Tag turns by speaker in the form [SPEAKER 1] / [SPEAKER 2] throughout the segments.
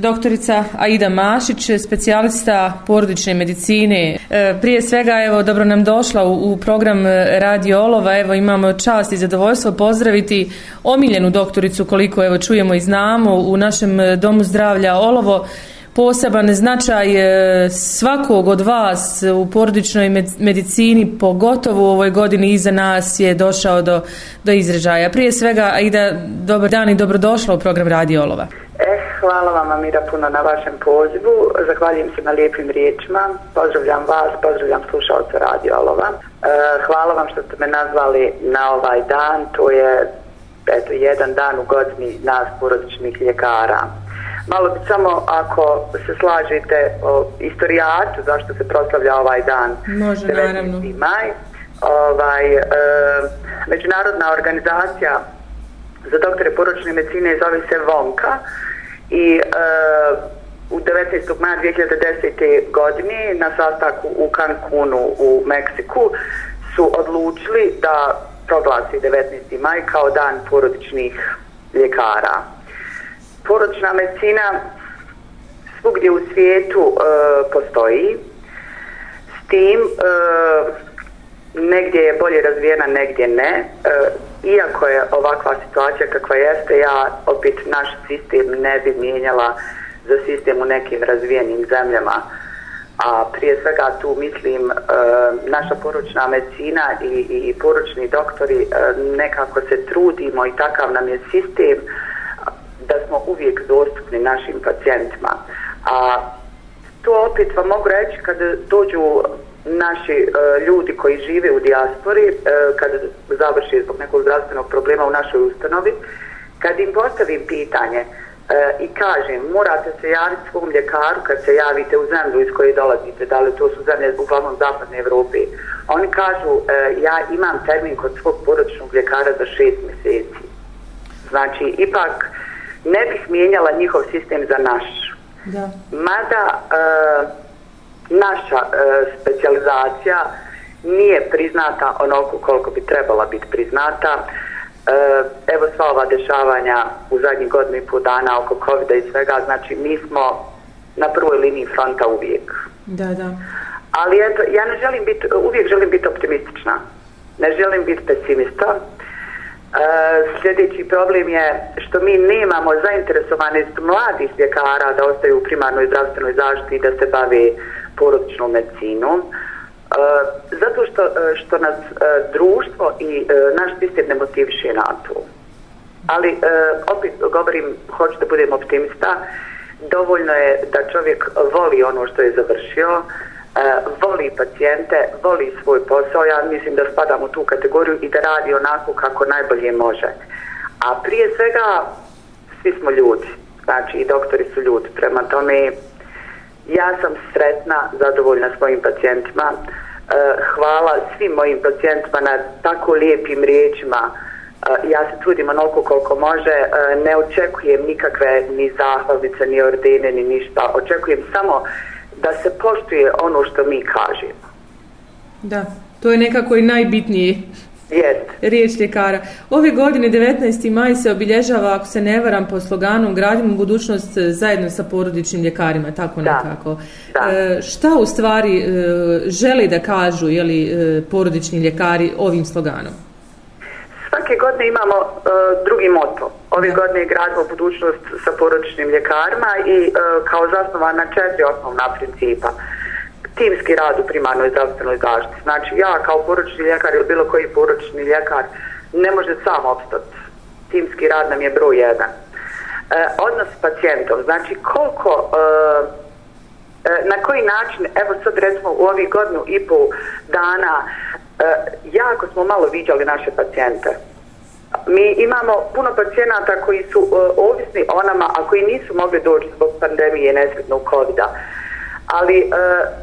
[SPEAKER 1] Doktorica Aida Mašić, specijalista porodične medicine. E, prije svega, evo, dobro nam došla u, program e, Radio Olova. Evo, imamo čast i zadovoljstvo pozdraviti omiljenu doktoricu, koliko evo čujemo i znamo, u našem e, domu zdravlja Olovo poseban značaj svakog od vas u porodičnoj medicini, pogotovo u ovoj godini iza nas je došao do, do izražaja. Prije svega, Aida, dobar dan i dobrodošla u program Radio Olova.
[SPEAKER 2] E, hvala vam Amira puno na vašem pozivu, zahvaljujem se na lijepim riječima, pozdravljam vas, pozdravljam slušalce Radio Olova. Eh, hvala vam što ste me nazvali na ovaj dan, to je eto, jedan dan u godini nas porodičnih ljekara. Malo bi samo ako se slažete o istorijatu zašto se proslavlja ovaj dan.
[SPEAKER 1] Može, naravno.
[SPEAKER 2] Maj. Ovaj, e, međunarodna organizacija za doktore poročne medicine zove se VONKA i e, u 19. maja 2010. godine na sastanku u Cancunu u Meksiku su odlučili da proglasi 19. maj kao dan porodičnih ljekara porodična medicina svugdje u svijetu e, postoji s tim e, negdje je bolje razvijena negdje ne e, iako je ovakva situacija kakva jeste ja opet naš sistem ne bi mijenjala za sistem u nekim razvijenim zemljama a prije svega tu mislim e, naša poručna medicina i, i poručni doktori e, nekako se trudimo i takav nam je sistem da smo uvijek dostupni našim pacijentima. A to opet vam mogu reći kada dođu naši e, ljudi koji žive u dijaspori, e, kada završi zbog nekog zdravstvenog problema u našoj ustanovi, kad im postavim pitanje e, i kažem morate se javiti svom ljekaru kad se javite u zemlju iz koje dolazite, da li to su zemlje uglavnom zapadne Evrope, oni kažu ja imam termin kod svog poročnog ljekara za šest mjeseci. Znači, ipak ne bih mijenjala njihov sistem za naš. Da. Mada e, naša e, specializacija nije priznata onoliko koliko bi trebala biti priznata. E, evo sva ova dešavanja u zadnjih godinu i pol dana oko covid i svega, znači mi smo na prvoj liniji fronta uvijek.
[SPEAKER 1] Da, da.
[SPEAKER 2] Ali eto, ja ne želim biti, uvijek želim biti optimistična. Ne želim biti pesimista. E, sljedeći problem je što mi nemamo zainteresovanost mladih ljekara da ostaju u primarnoj zdravstvenoj zaštiti i da se bave porodičnom medicinom. E, zato što, e, što nas e, društvo i e, naš sistem ne motiviše na to. Ali opet govorim, hoću da budem optimista, dovoljno je da čovjek voli ono što je završio, E, voli pacijente, voli svoj posao, ja mislim da spadam u tu kategoriju i da radi onako kako najbolje može. A prije svega, svi smo ljudi, znači i doktori su ljudi, prema tome ja sam sretna, zadovoljna svojim pacijentima, e, hvala svim mojim pacijentima na tako lijepim riječima, e, ja se trudim onoliko koliko može, e, ne očekujem nikakve ni zahvalnice, ni ordene, ni ništa, očekujem samo da se poštuje ono što mi kažemo.
[SPEAKER 1] Da, to je nekako i najbitnije.
[SPEAKER 2] Jest.
[SPEAKER 1] Riječ ljekara. Ove godine 19. maj se obilježava, ako se ne varam, po sloganu Gradimo budućnost zajedno sa porodičnim ljekarima, tako da. nekako. Da. E, šta u stvari e, želi da kažu jeli, e, porodični ljekari ovim sloganom?
[SPEAKER 2] Svake godine imamo e, drugi moto. Ove godine gradimo budućnost sa porodičnim ljekarima i e, kao zasnovan na četiri osnovna principa. Timski rad u primarnoj zdravstvenoj zaštiti. Znači ja kao poručni ljekar ili bilo koji poručni ljekar ne može sam opstati. Timski rad nam je broj jedan. E, odnos s pacijentom. Znači koliko... E, e na koji način, evo sad recimo u ovih godinu i pol dana e, jako smo malo viđali naše pacijente. Mi imamo puno pacijenata koji su e, ovisni o nama, a koji nisu mogli doći zbog pandemije nesretnog covid -a. Ali uh,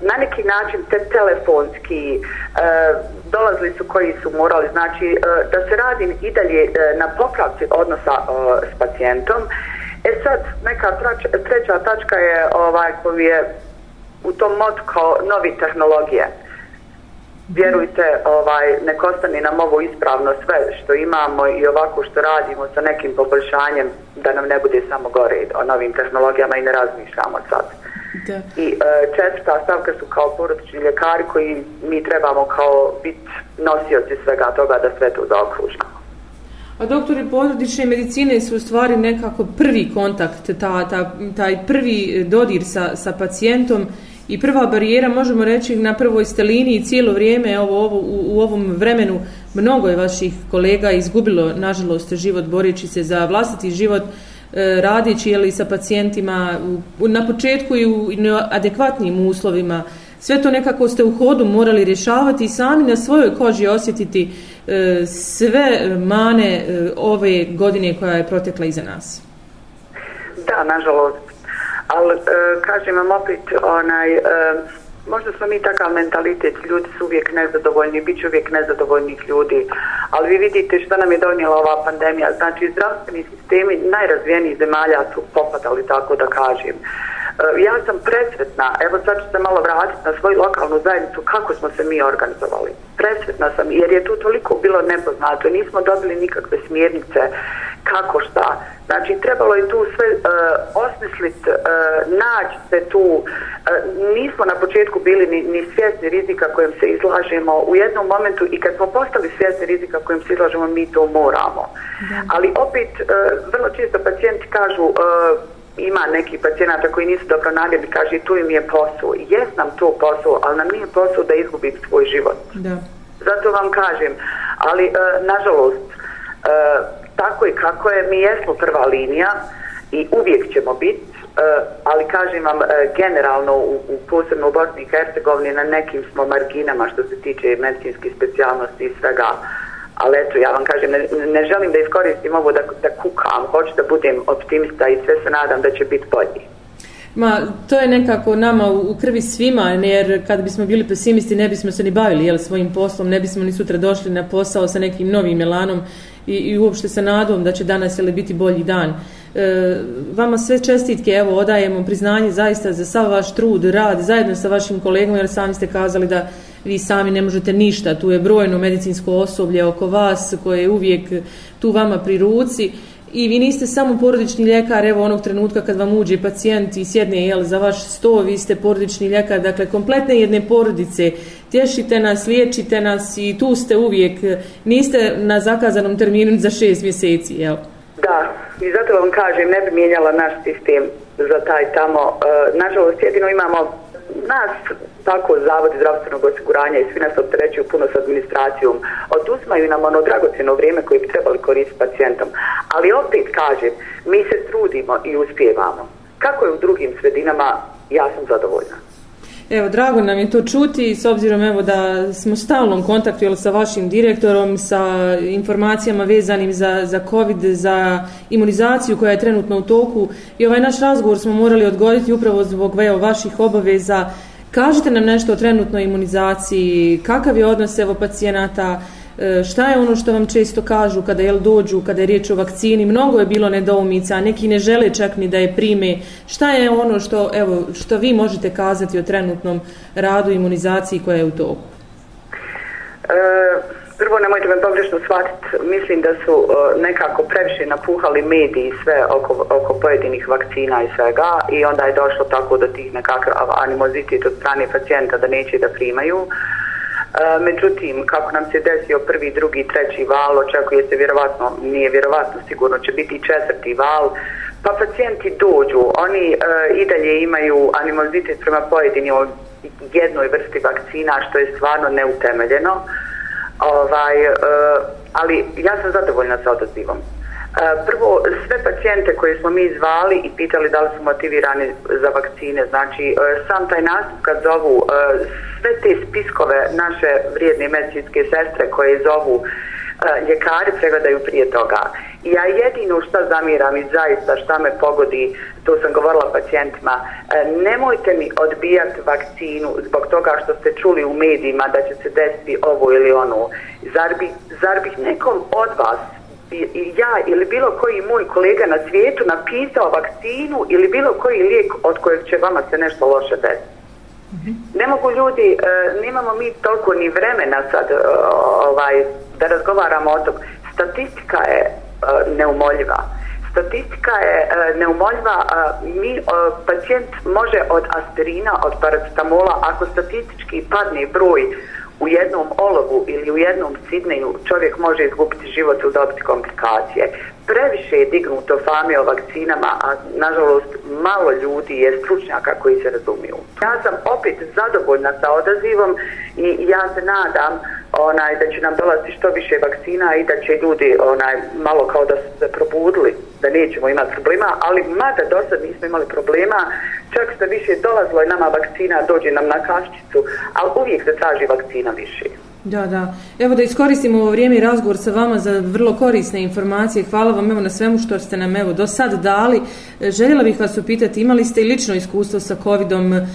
[SPEAKER 2] na neki način te telefonski uh, dolazili su koji su morali, znači uh, da se radi i dalje uh, na popravci odnosa uh, s pacijentom. E sad, neka trač, treća tačka je ovaj koji je u tom modu kao novi tehnologije. Vjerujte, ovaj, nek ostane nam ovo ispravno sve što imamo i ovako što radimo sa nekim poboljšanjem da nam ne bude samo gore o novim tehnologijama i ne razmišljamo sad. Da. I e, četvrta stavka su kao porodični ljekari koji mi trebamo kao biti nosioci svega toga da sve to zaokružamo.
[SPEAKER 1] A doktori porodične medicine su u stvari nekako prvi kontakt, ta, ta, taj prvi dodir sa, sa pacijentom i prva barijera, možemo reći, na prvoj ste liniji cijelo vrijeme ovo, ovo, u, u ovom vremenu mnogo je vaših kolega izgubilo, nažalost, život boreći se za vlastiti život, e, radići jeli, sa pacijentima u, na početku i u adekvatnim uslovima. Sve to nekako ste u hodu morali rješavati i sami na svojoj koži osjetiti e, sve mane e, ove godine koja je protekla iza nas.
[SPEAKER 2] Da, nažalost, ali e, kažem vam opet onaj e, možda smo mi takav mentalitet ljudi su uvijek nezadovoljni bit će uvijek nezadovoljnih ljudi ali vi vidite što nam je donijela ova pandemija znači zdravstveni sistemi najrazvijenijih zemalja su popadali tako da kažem e, ja sam presretna, evo sad ću se malo vratiti na svoju lokalnu zajednicu, kako smo se mi organizovali. Presretna sam, jer je tu toliko bilo nepoznato, nismo dobili nikakve smjernice kako šta. Znači, trebalo je tu sve uh, osmisliti, uh, naći se tu. Uh, nismo na početku bili ni, ni svjesni rizika kojem se izlažemo. U jednom momentu i kad smo postali svjesni rizika kojem se izlažemo, mi to moramo. Da. Ali opet, uh, vrlo često pacijenti kažu... Uh, ima neki pacijenata koji nisu dobro namjerni, kaže tu im je posao. Jes nam to posao, ali nam nije posao da izgubim svoj život. Da. Zato vam kažem, ali uh, nažalost, uh, tako i kako je, mi jesmo prva linija i uvijek ćemo biti, e, ali kažem vam, e, generalno u, u posebno u Bosni i Hercegovini na nekim smo marginama što se tiče medicinskih specijalnosti i svega, ali eto, ja vam kažem, ne, ne želim da iskoristim ovo da, da kukam, hoću da budem optimista i sve se nadam da će biti bolji.
[SPEAKER 1] Ma, to je nekako nama u krvi svima, jer kad bismo bili pesimisti ne bismo se ni bavili jel, svojim poslom, ne bismo ni sutra došli na posao sa nekim novim elanom i, i uopšte sa nadom da će danas ili biti bolji dan. E, vama sve čestitke, evo, odajemo priznanje zaista za sav vaš trud, rad, zajedno sa vašim kolegama, jer sami ste kazali da vi sami ne možete ništa, tu je brojno medicinsko osoblje oko vas koje je uvijek tu vama pri ruci i vi niste samo porodični ljekar, evo onog trenutka kad vam uđe pacijent i sjedne jel, za vaš sto, vi ste porodični ljekar, dakle kompletne jedne porodice, tješite nas, liječite nas i tu ste uvijek, niste na zakazanom terminu za šest mjeseci, jel?
[SPEAKER 2] Da, i zato vam kažem, ne bi mijenjala naš sistem za taj tamo. E, nažalost, jedino imamo nas tako zavod zdravstvenog osiguranja i svi nas opterećuju puno s administracijom, oduzmaju nam ono dragoceno vrijeme koje bi trebali koristiti pacijentom. Ali opet kažem, mi se trudimo i uspijevamo. Kako je u drugim sredinama, ja sam zadovoljna.
[SPEAKER 1] Evo, drago nam je to čuti, s obzirom evo, da smo stalnom kontaktu jel, sa vašim direktorom, sa informacijama vezanim za, za COVID, za imunizaciju koja je trenutno u toku. I ovaj naš razgovor smo morali odgoditi upravo zbog evo, vaših obaveza. Kažite nam nešto o trenutnoj imunizaciji, kakav je odnos evo, pacijenata, E, šta je ono što vam često kažu kada jel dođu, kada je riječ o vakcini, mnogo je bilo nedoumica, neki ne žele čak ni da je prime. Šta je ono što, evo, što vi možete kazati o trenutnom radu imunizaciji koja je u toku?
[SPEAKER 2] E, prvo, nemojte me pogrešno shvatiti, mislim da su e, nekako previše napuhali mediji sve oko, oko pojedinih vakcina i svega i onda je došlo tako do tih nekakav animozitet od strane pacijenta da neće da primaju. E, E, međutim, kako nam se desio prvi, drugi, treći val, očekuje se vjerovatno, nije vjerovatno, sigurno će biti četvrti val, pa pacijenti dođu, oni e, i dalje imaju animozitet prema pojedinoj jednoj vrsti vakcina, što je stvarno neutemeljeno, ovaj, e, ali ja sam zadovoljna sa odazivom. Prvo, sve pacijente koje smo mi zvali i pitali da li su motivirani za vakcine, znači e, sam taj nastup kad zovu e, sve te spiskove naše vrijedne medicinske sestre koje zovu e, ljekari pregledaju prije toga. Ja jedino šta zamiram i zaista šta me pogodi, to sam govorila pacijentima, nemojte mi odbijati vakcinu zbog toga što ste čuli u medijima da će se desiti ovo ili ono. Zar bi, zar bih nekom od vas ja ili bilo koji moj kolega na svijetu napisao vakcinu ili bilo koji lijek od kojeg će vama se nešto loše desiti. Ne mogu ljudi, e, nemamo mi toliko ni vremena sad e, ovaj, da razgovaramo o tom. Statistika je e, neumoljiva. Statistika je e, neumoljiva. Mi, e, pacijent može od aspirina, od paracetamola, ako statistički padne broj u jednom olovu ili u jednom sidneju čovjek može izgubiti život u dobiti komplikacije. Previše je dignuto fame o vakcinama, a nažalost malo ljudi je stručnjaka koji se razumiju. Ja sam opet zadovoljna sa odazivom i ja se nadam onaj da će nam dolaziti što više vakcina i da će ljudi onaj malo kao da su se probudili da nećemo imati problema, ali mada do sad nismo imali problema, čak što više dolazilo je nama vakcina, dođe nam na kaščicu, ali uvijek se traži vakcina više.
[SPEAKER 1] Da, da. Evo da iskoristimo ovo vrijeme i razgovor sa vama za vrlo korisne informacije. Hvala vam evo na svemu što ste nam evo do sad dali. E, željela bih vas upitati, imali ste i lično iskustvo sa covidom? E,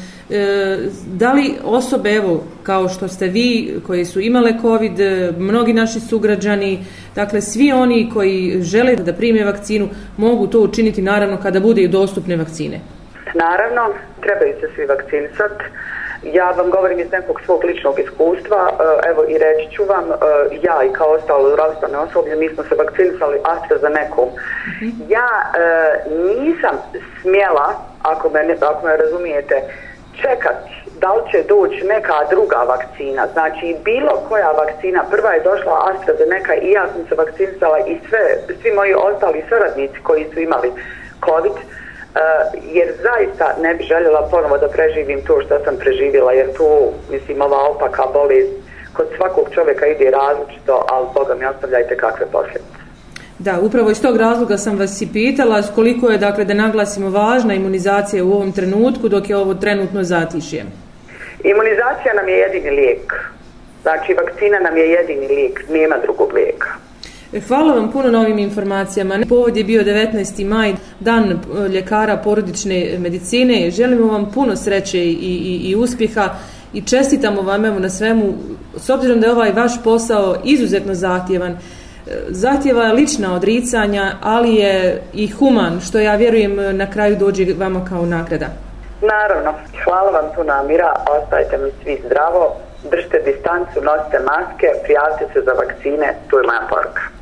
[SPEAKER 1] da li osobe, evo, kao što ste vi, koji su imale covid, e, mnogi naši sugrađani, dakle svi oni koji žele da prime vakcinu, mogu to učiniti naravno kada bude i dostupne vakcine?
[SPEAKER 2] Naravno, trebaju se svi vakcinisati. Ja vam govorim iz nekog svog ličnog iskustva, e, evo i reći ću vam, e, ja i kao ostalo zdravstvene osoblje, mi smo se vakcinisali AstraZeneca. Mhm. Ja e, nisam smjela, ako me, ako me razumijete, čekati da li će doći neka druga vakcina. Znači, bilo koja vakcina, prva je došla AstraZeneca i ja sam se vakcinisala i sve, svi moji ostali saradnici koji su imali COVID, uh, Uh, jer zaista ne bi željela ponovo da preživim to što sam preživjela, jer tu, mislim, ova opaka boli kod svakog čovjeka ide različito, ali Boga mi ostavljajte kakve posljedice.
[SPEAKER 1] Da, upravo iz tog razloga sam vas i pitala koliko je, dakle, da naglasimo važna imunizacija u ovom trenutku dok je ovo trenutno zatišje.
[SPEAKER 2] Imunizacija nam je jedini lijek. Znači, vakcina nam je jedini lijek, nema drugog lijeka.
[SPEAKER 1] Hvala vam puno na ovim informacijama. Povod je bio 19. maj, dan e, ljekara porodične medicine. Želimo vam puno sreće i, i, i uspjeha i čestitamo vam evo na svemu. S obzirom da je ovaj vaš posao izuzetno zahtjevan, e, zahtjeva lična odricanja, ali je i human, što ja vjerujem e, na kraju dođe vama kao nagrada.
[SPEAKER 2] Naravno. Hvala vam tu namira. Ostajte mi svi zdravo. Držite distancu, nosite maske, prijavite se za vakcine. Tu je moja poruka.